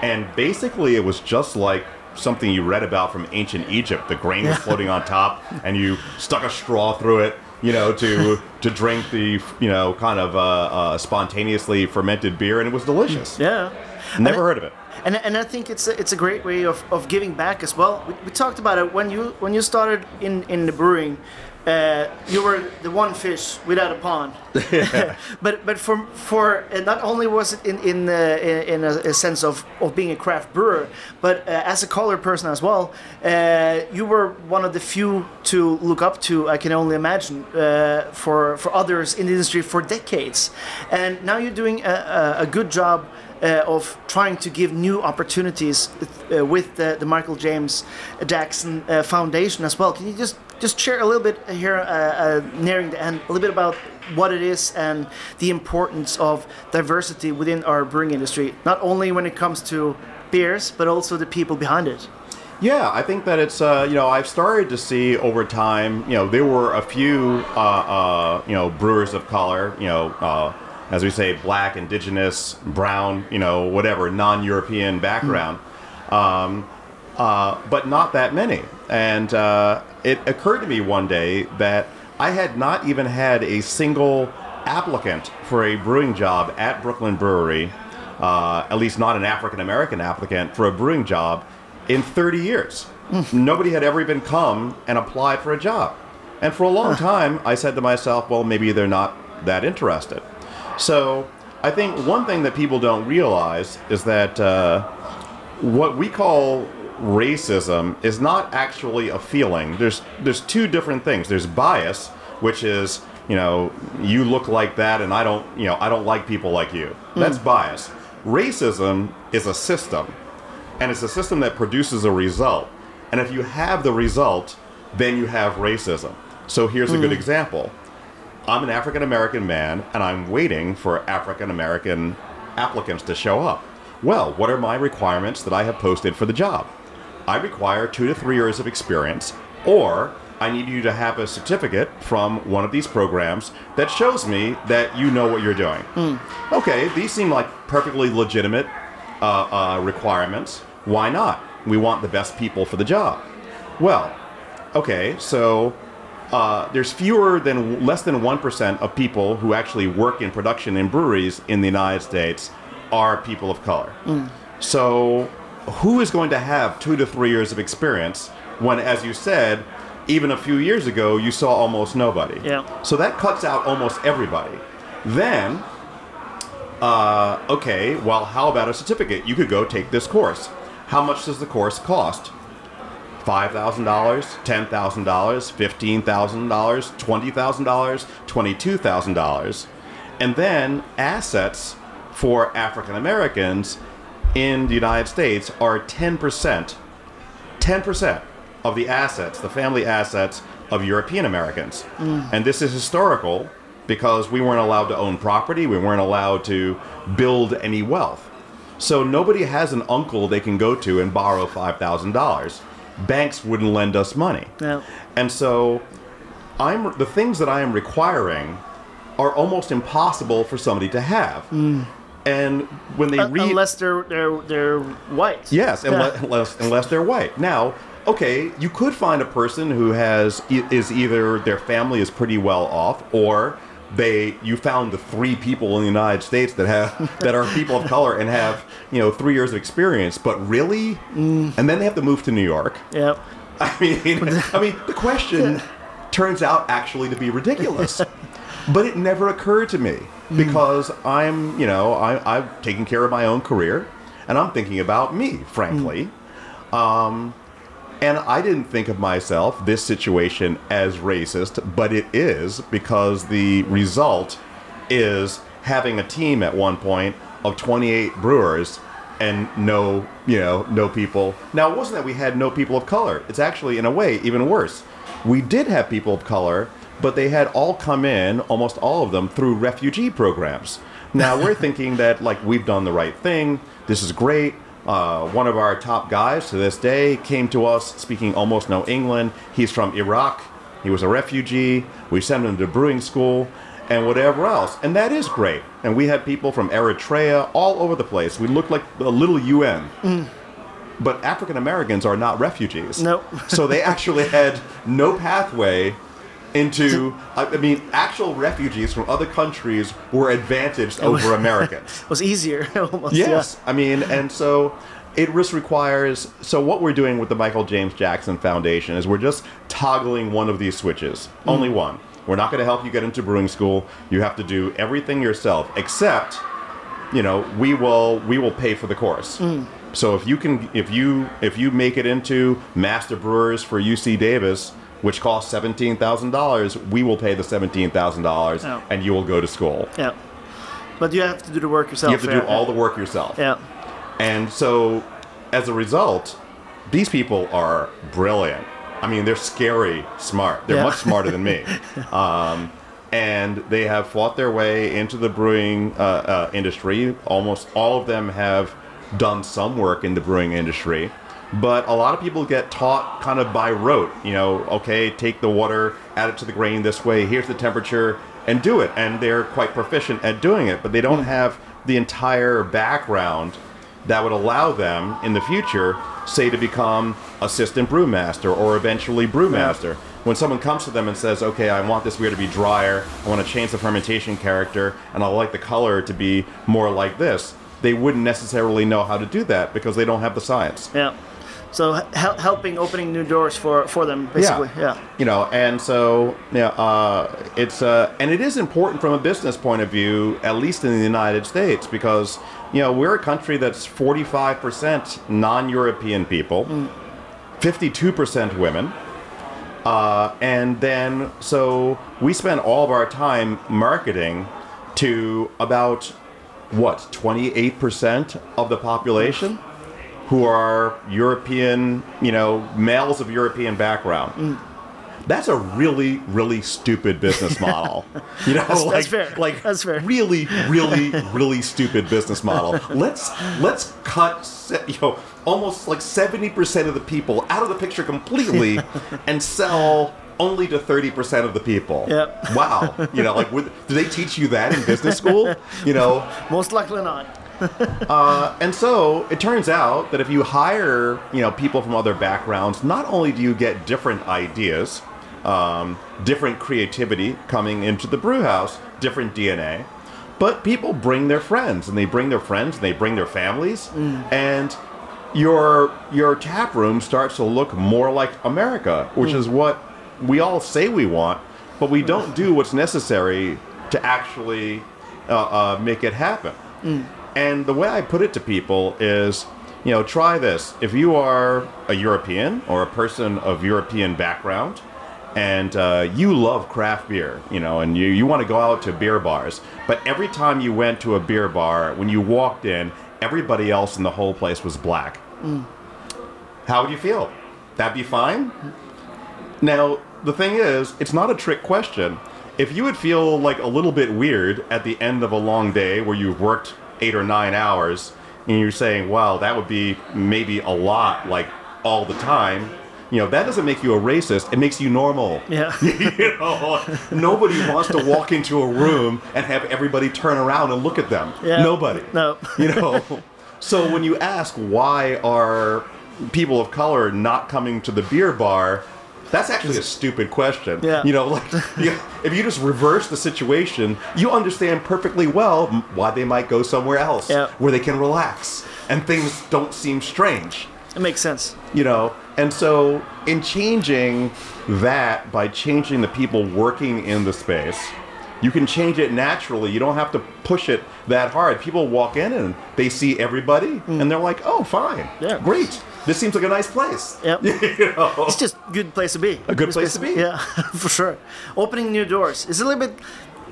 [SPEAKER 2] And basically, it was just like something you read about from ancient Egypt. The grain was floating on top, and you stuck a straw through it, you know, to to drink the you know kind of uh, uh, spontaneously fermented beer, and it was delicious.
[SPEAKER 1] Yeah.
[SPEAKER 2] Never heard of it.
[SPEAKER 1] And, and I think it's a, it's a great way of, of giving back as well. We, we talked about it when you when you started in, in the brewing. Uh, you were the one fish without a pond, but but for for not only was it in in uh, in, in a, a sense of, of being a craft brewer, but uh, as a color person as well, uh, you were one of the few to look up to. I can only imagine uh, for for others in the industry for decades, and now you're doing a, a, a good job uh, of trying to give new opportunities uh, with the, the Michael James Jackson uh, Foundation as well. Can you just just share a little bit here, uh, uh, nearing the end, a little bit about what it is and the importance of diversity within our brewing industry, not only when it comes to beers, but also the people behind it.
[SPEAKER 2] Yeah, I think that it's uh, you know I've started to see over time. You know, there were a few uh, uh, you know brewers of color. You know, uh, as we say, black, indigenous, brown. You know, whatever non-European background, um, uh, but not that many. And uh, it occurred to me one day that I had not even had a single applicant for a brewing job at Brooklyn Brewery, uh, at least not an African American applicant for a brewing job in 30 years. Nobody had ever even come and applied for a job. And for a long time, I said to myself, well, maybe they're not that interested. So I think one thing that people don't realize is that uh, what we call racism is not actually a feeling. There's there's two different things. There's bias, which is you know you look like that, and I don't you know I don't like people like you. That's hmm. bias. Racism is a system, and it's a system that produces a result. And if you have the result, then you have racism. So here's a good hmm. example. I'm an African American man and I'm waiting for African American applicants to show up. Well, what are my requirements that I have posted for the job? I require two to three years of experience, or I need you to have a certificate from one of these programs that shows me that you know what you're doing. Okay, these seem like perfectly legitimate uh, uh, requirements. Why not? We want the best people for the job. Well, okay, so uh, there's fewer than less than one percent of people who actually work in production in breweries in the United States are people of color. So, who is going to have two to three years of experience when, as you said, even a few years ago you saw almost nobody?
[SPEAKER 1] Yeah.
[SPEAKER 2] So that cuts out almost everybody. Then, uh, okay, well, how about a certificate? You could go take this course. How much does the course cost? $5,000, $10,000, $15,000, $20,000, $22,000. And then assets for African Americans in the United States are 10%. 10% of the assets, the family assets of European Americans. Mm. And this is historical because we weren't allowed to own property, we weren't allowed to build any wealth. So nobody has an uncle they can go to and borrow $5,000. Banks wouldn't lend us money. And so I'm the things that I am requiring are almost impossible for somebody to have. Mm. And when they
[SPEAKER 1] Uh,
[SPEAKER 2] read
[SPEAKER 1] unless they're they're they're white.
[SPEAKER 2] Yes, unless, unless unless they're white. Now, okay, you could find a person who has is either their family is pretty well off, or they you found the three people in the United States that have that are people of color and have you know three years of experience. But really, and then they have to move to New York.
[SPEAKER 1] Yeah.
[SPEAKER 2] I mean, I mean, the question turns out actually to be ridiculous. But it never occurred to me because I'm, you know, I, I'm taking care of my own career and I'm thinking about me, frankly. Um, and I didn't think of myself, this situation, as racist, but it is because the result is having a team at one point of 28 brewers and no, you know, no people. Now, it wasn't that we had no people of color. It's actually, in a way, even worse. We did have people of color, but they had all come in, almost all of them, through refugee programs. Now, we're thinking that, like, we've done the right thing. This is great. Uh, one of our top guys to this day came to us speaking almost no England. He's from Iraq. He was a refugee. We sent him to brewing school and whatever else. And that is great. And we had people from Eritrea all over the place. We looked like a little UN. But African Americans are not refugees.
[SPEAKER 1] Nope.
[SPEAKER 2] so they actually had no pathway into, I mean, actual refugees from other countries were advantaged over Americans.
[SPEAKER 1] It was easier almost.
[SPEAKER 2] Yes, I mean, and so it just requires. So what we're doing with the Michael James Jackson Foundation is we're just toggling one of these switches, mm. only one. We're not going to help you get into brewing school. You have to do everything yourself, except, you know, we will we will pay for the course. Mm. So if you can, if you if you make it into master brewers for UC Davis. Which costs seventeen thousand dollars. We will pay the seventeen thousand dollars, and you will go to school.
[SPEAKER 1] Yeah. But you have to do the work yourself.
[SPEAKER 2] You have to do
[SPEAKER 1] yeah.
[SPEAKER 2] all the work yourself.
[SPEAKER 1] Yeah.
[SPEAKER 2] And so, as a result, these people are brilliant. I mean, they're scary smart. They're
[SPEAKER 1] Yeah.
[SPEAKER 2] much smarter than me. Um, and they have fought their way into the brewing uh, uh, industry. Almost all of them have done some work in the brewing industry. But a lot of people get taught kind of by rote. You know, okay, take the water, add it to the grain this way, here's the temperature, and do it. And they're quite proficient at doing it, but they don't have the entire background that would allow them in the future, say, to become assistant brewmaster or eventually brewmaster. When someone comes to them and says, "Okay, I want this beer to be drier. I want to change the fermentation character, and I like the color to be more like this," they wouldn't necessarily know how to do that because they don't have the science.
[SPEAKER 1] Yeah. So hel- helping opening new doors for for them basically. Yeah.
[SPEAKER 2] You know, and so yeah, uh, it's uh, and it is important from a business point of view, at least in the United States, because you know we're a country that's forty five percent non-European people, fifty two percent women. Uh, and then, so we spend all of our time marketing to about what 28% of the population who are European, you know, males of European background. Mm. That's a really, really stupid business model. You know,
[SPEAKER 1] that's
[SPEAKER 2] like,
[SPEAKER 1] fair.
[SPEAKER 2] like
[SPEAKER 1] That's fair.
[SPEAKER 2] really, really, really stupid business model. Let's let's cut, you know, almost like seventy percent of the people out of the picture completely, and sell only to thirty percent of the people.
[SPEAKER 1] Yep.
[SPEAKER 2] Wow. You know, like, would, do they teach you that in business school? You know,
[SPEAKER 1] Most likely not.
[SPEAKER 2] And so it turns out that if you hire, you know, people from other backgrounds, not only do you get different ideas, um, different creativity coming into the brew house, different DNA, but people bring their friends and they bring their friends and they bring their families, and your your tap room starts to look more like America, which is what we all say we want, but we don't do what's necessary to actually uh, uh, make it happen. And the way I put it to people is, you know, try this. If you are a European or a person of European background, and uh, you love craft beer, you know, and you, you want to go out to beer bars, but every time you went to a beer bar, when you walked in, everybody else in the whole place was black. How would you feel? That'd be fine? Now, the thing is, it's not a trick question. If you would feel like a little bit weird at the end of a long day where you've worked eight or nine hours and you're saying, wow, that would be maybe a lot, like all the time, you know, that doesn't make you a racist. It makes you normal.
[SPEAKER 1] Yeah.
[SPEAKER 2] you know, nobody wants to walk into a room and have everybody turn around and look at them.
[SPEAKER 1] Yeah.
[SPEAKER 2] Nobody.
[SPEAKER 1] No.
[SPEAKER 2] You know, so when you ask why are people of color not coming to the beer bar, that's actually a stupid question.
[SPEAKER 1] Yeah.
[SPEAKER 2] You know, like you, if you just reverse the situation, you understand perfectly well why they might go somewhere else
[SPEAKER 1] Yeah.
[SPEAKER 2] where they can relax and things don't seem strange
[SPEAKER 1] It makes sense.
[SPEAKER 2] you know and so in changing that by changing the people working in the space, you can change it naturally. You don't have to push it that hard. People walk in and they see everybody, and they're like, "Oh, fine,
[SPEAKER 1] Yeah.
[SPEAKER 2] great. This seems like a nice place."
[SPEAKER 1] Yep.
[SPEAKER 2] you know?
[SPEAKER 1] It's just a good place to be.
[SPEAKER 2] A good place to be.
[SPEAKER 1] Yeah, for sure. Opening new doors. It's a little bit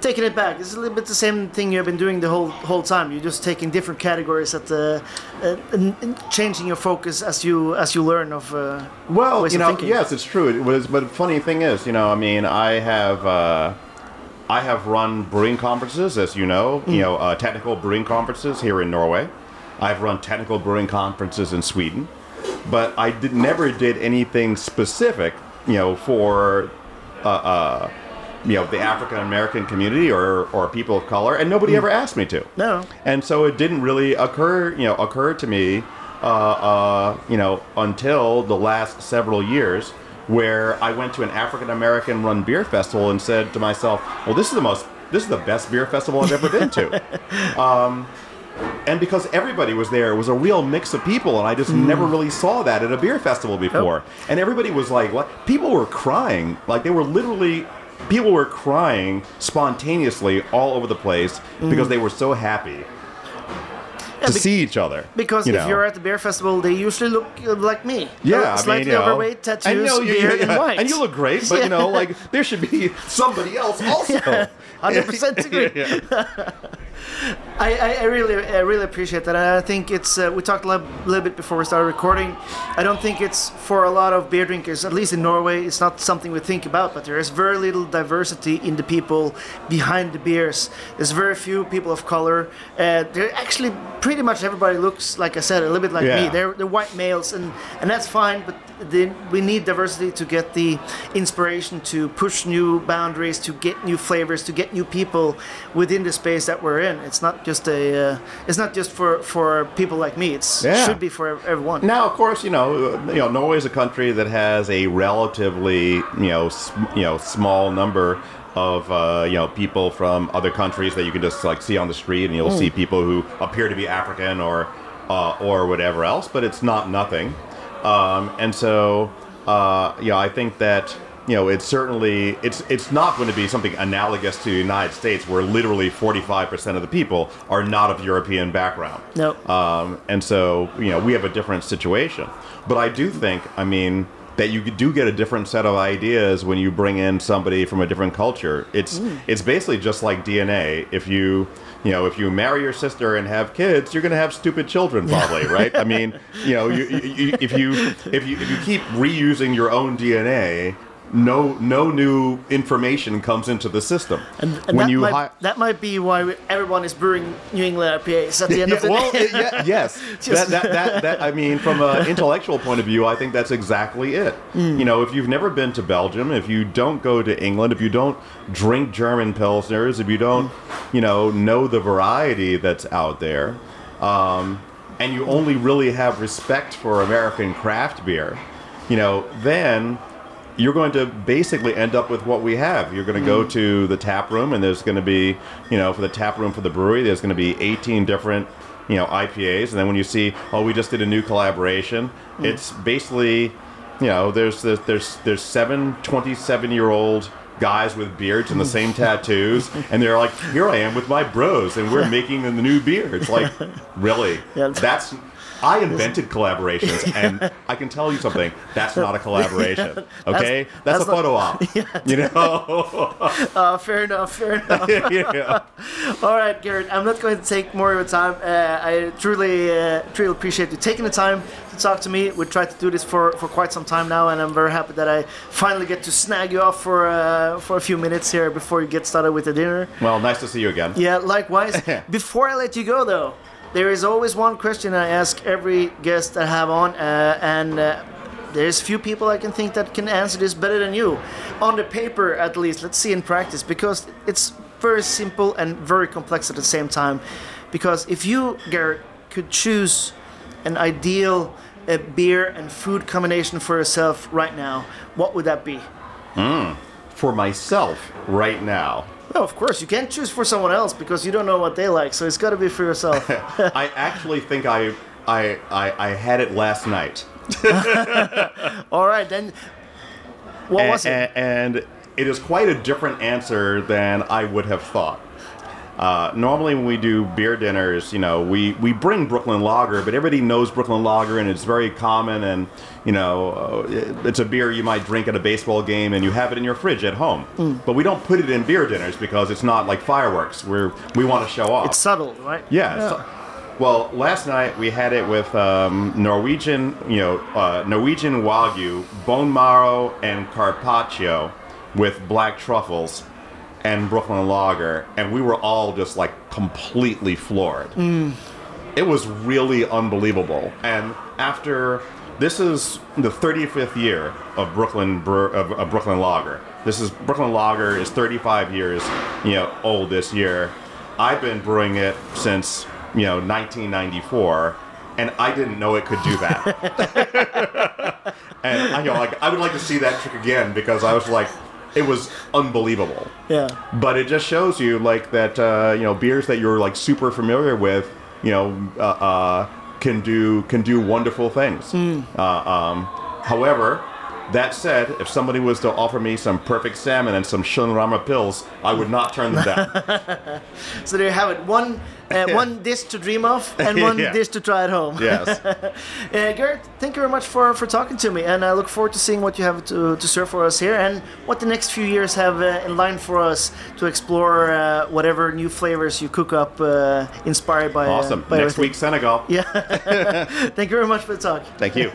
[SPEAKER 1] taking it back. It's a little bit the same thing you've been doing the whole whole time. You're just taking different categories at the uh, and, and changing your focus as you as you learn of. Uh,
[SPEAKER 2] Well, you know, yes, it's true. It was, but funny thing is, you know, I mean, I have, uh, I have run brewing conferences, as you know,
[SPEAKER 1] Mm.
[SPEAKER 2] you know, uh, technical brewing conferences here in Norway. I've run technical brewing conferences in Sweden, but I did never did anything specific, you know, for, uh, uh, you know, the African American community or or people of color, and
[SPEAKER 1] Mm.
[SPEAKER 2] nobody ever asked me to.
[SPEAKER 1] No.
[SPEAKER 2] And so it didn't really occur, you know, occur to me, uh, uh, you know, until the last several years, where I went to an African American run beer festival and said to myself, "Well, this is the most, this is the best beer festival I've ever been to." um, and because everybody was there, it was a real mix of people, and I just never really saw that at a beer festival before. And everybody was like, "What?" People were crying, like they were literally. People were crying spontaneously all over the place because they were so happy
[SPEAKER 1] Yeah,
[SPEAKER 2] to
[SPEAKER 1] be-
[SPEAKER 2] see each other.
[SPEAKER 1] Because
[SPEAKER 2] you
[SPEAKER 1] if
[SPEAKER 2] know.
[SPEAKER 1] you're at the beer festival, they usually look uh, like me.
[SPEAKER 2] yeah, I mean,
[SPEAKER 1] slightly
[SPEAKER 2] you know,
[SPEAKER 1] overweight, tattoos,
[SPEAKER 2] and, you know, you-
[SPEAKER 1] beard,
[SPEAKER 2] yeah,
[SPEAKER 1] and white.
[SPEAKER 2] and you look great, but you know, like there should be somebody else also.
[SPEAKER 1] Hundred percent agree.
[SPEAKER 2] Yeah.
[SPEAKER 1] I, I, I really, I really appreciate that. I think it's. Uh, we talked a little, little bit before we started recording. I don't think it's for a lot of beer drinkers, at least in Norway, it's not something we think about. But there is very little diversity in the people behind the beers. There's very few people of color. Uh, they're actually pretty much everybody looks like I said, a little bit like me. They're, they're white males, and and that's fine. But then we need diversity to get the inspiration to push new boundaries, to get new flavors, to get new people within the space that we're in. It's not just a, uh, it's not just for for people like me. It's
[SPEAKER 2] Yeah.
[SPEAKER 1] it should be for everyone.
[SPEAKER 2] Now, of course, you know, you know, Norway is a country that has a relatively, you know, sm- you know, small number of, uh, you know, people from other countries that you can just like see on the street, and you'll see people who appear to be African or, uh, or whatever else, but it's not nothing. Um, and so, uh, you know, I think that you know it's certainly it's it's not going to be something analogous to the United States, where literally 45% of the people are not of European background.
[SPEAKER 1] No.
[SPEAKER 2] Um, and so, you know, we have a different situation. But I do think, I mean, that you do get a different set of ideas when you bring in somebody from a different culture. It's it's basically just like DNA. If you you know, if you marry your sister and have kids, you're going to have stupid children, probably, right? I mean, you know, you, you, you, if you if you if you keep reusing your own DNA, no no new information comes into the system.
[SPEAKER 1] And, and
[SPEAKER 2] when
[SPEAKER 1] that,
[SPEAKER 2] you
[SPEAKER 1] might,
[SPEAKER 2] hi-
[SPEAKER 1] that might be why everyone is brewing New England IPAs at the end
[SPEAKER 2] yeah,
[SPEAKER 1] of the
[SPEAKER 2] well,
[SPEAKER 1] day.
[SPEAKER 2] it- yeah, yes. That, that, that, that, I mean, from an intellectual point of view, I think that's exactly it.
[SPEAKER 1] Hmm.
[SPEAKER 2] You know, if you've never been to Belgium, if you don't go to England, if you don't drink German pilsners, if you don't, you know, know the variety that's out there, um, and you only really have respect for American craft beer, you know, then you're going to basically end up with what we have. You're going to go mm-hmm. to the tap room, and there's going to be, you know, for the tap room for the brewery, there's going to be 18 different, you know, IPAs. And then when you see, oh, we just did a new collaboration, mm. it's basically, you know, there's there's there's, there's seven 27 year old guys with beards and the same tattoos, and they're like, here I am with my bros, and we're making the new beer. It's like, really?
[SPEAKER 1] Yeah.
[SPEAKER 2] That's. I invented collaborations, and I can tell you something. That's not a collaboration. Okay,
[SPEAKER 1] that's
[SPEAKER 2] that's, a
[SPEAKER 1] not-
[SPEAKER 2] photo op. You know.
[SPEAKER 1] Uh, fair enough, fair enough.
[SPEAKER 2] yeah.
[SPEAKER 1] All right, Garrett, I'm not going to take more of your time. Uh, I truly, uh, truly appreciate you taking the time to talk to me. We tried to do this for, for quite some time now, and I'm very happy that I finally get to snag you off for uh, for a few minutes here before you get started with the dinner.
[SPEAKER 2] Well, nice to see you again.
[SPEAKER 1] Yeah, likewise. Before I let you go, though, there is always one question I ask every guest I have on, uh, and uh, there's few people I can think that can answer this better than you. On the paper, at least. Let's see in practice, because it's very simple and very complex at the same time. Because if you, Garrett, could choose an ideal uh, beer and food combination for yourself right now, what would that be?
[SPEAKER 2] For myself, right now,
[SPEAKER 1] Well, of course, you can't choose for someone else because you don't know what they like, so it's got to be for yourself.
[SPEAKER 2] I actually think I, I, I, I had it last night.
[SPEAKER 1] All right, then. What was it?
[SPEAKER 2] and, and it is quite a different answer than I would have thought. Uh, normally, when we do beer dinners, you know, we, we bring Brooklyn Lager, but everybody knows Brooklyn Lager, and it's very common. And you know, uh, it- it's a beer you might drink at a baseball game, and you have it in your fridge at home. But we don't put it in beer dinners because it's not like fireworks. We're we want to show off.
[SPEAKER 1] It's subtle, right?
[SPEAKER 2] Yeah. so- well, last night we had it with um, Norwegian, you know, uh, Norwegian Wagyu, bone marrow, and carpaccio with black truffles and Brooklyn Lager, and we were all just like completely floored. Mm. It was really unbelievable. And after this is the 35th year of Brooklyn of, of Brooklyn Lager. This is Brooklyn Lager is 35 years, you know, old this year. I've been brewing it since you know 1994, and I didn't know it could do that. and I, you know, like I would like to see that trick again because I was like, it was unbelievable.
[SPEAKER 1] Yeah.
[SPEAKER 2] but it just shows you like that uh, you know beers that you're like super familiar with you know uh, uh, can do can do wonderful things. Uh, um, however that said if somebody was to offer me some perfect salmon and some Schönramer Pils i would not turn them down
[SPEAKER 1] So there you have it. One, uh, one dish to dream of, and one
[SPEAKER 2] Yeah.
[SPEAKER 1] dish to try at home.
[SPEAKER 2] yes
[SPEAKER 1] Uh, Garrett, thank you very much for, for talking to me, and I look forward to seeing what you have to, to serve for us here, and what the next few years have uh, in line for us to explore uh, whatever new flavors you cook up, uh, inspired by uh,
[SPEAKER 2] awesome
[SPEAKER 1] by
[SPEAKER 2] next
[SPEAKER 1] everything.
[SPEAKER 2] week senegal
[SPEAKER 1] Yeah. thank you very much for the talk.
[SPEAKER 2] thank you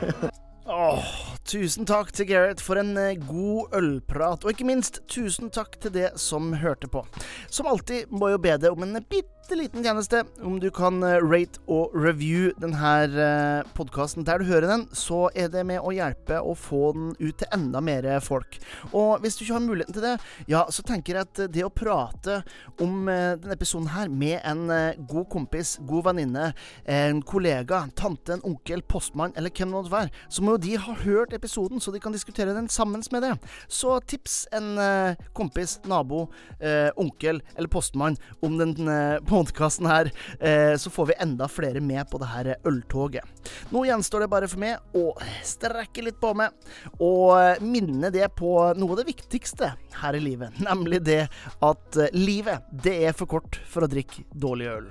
[SPEAKER 1] Tusen takk til Gareth for en eh, god ølprat, og ikke minst tusen takk til det som hørte på. Som alltid må jeg jo be deg om en bitte liten tjeneste. Om du kan eh, rate og review denne podkasten der du hører den, så er det med å hjelpe å få den ut til enda mer folk. Og hvis du ikke har muligheten til det, ja, så tenker jeg at det å prate om eh, denne episoden her med en eh, god kompis, god venninne, en kollega, en tante, en onkel, postmann eller hvem det måtte være, så må jo de ha hørt episoden, så de kan diskutere den sammen med det. Så tips en eh, kompis, nabo, eh, onkel eller postmann om den uh, podkasten her, eh, så får vi enda flere med på det her øltoget. Nå gjenstår det bare for meg å strekke litt på meg og minne det på noe av det viktigste her i livet, nemlig det at livet, det er for kort for å drikke dårlig øl.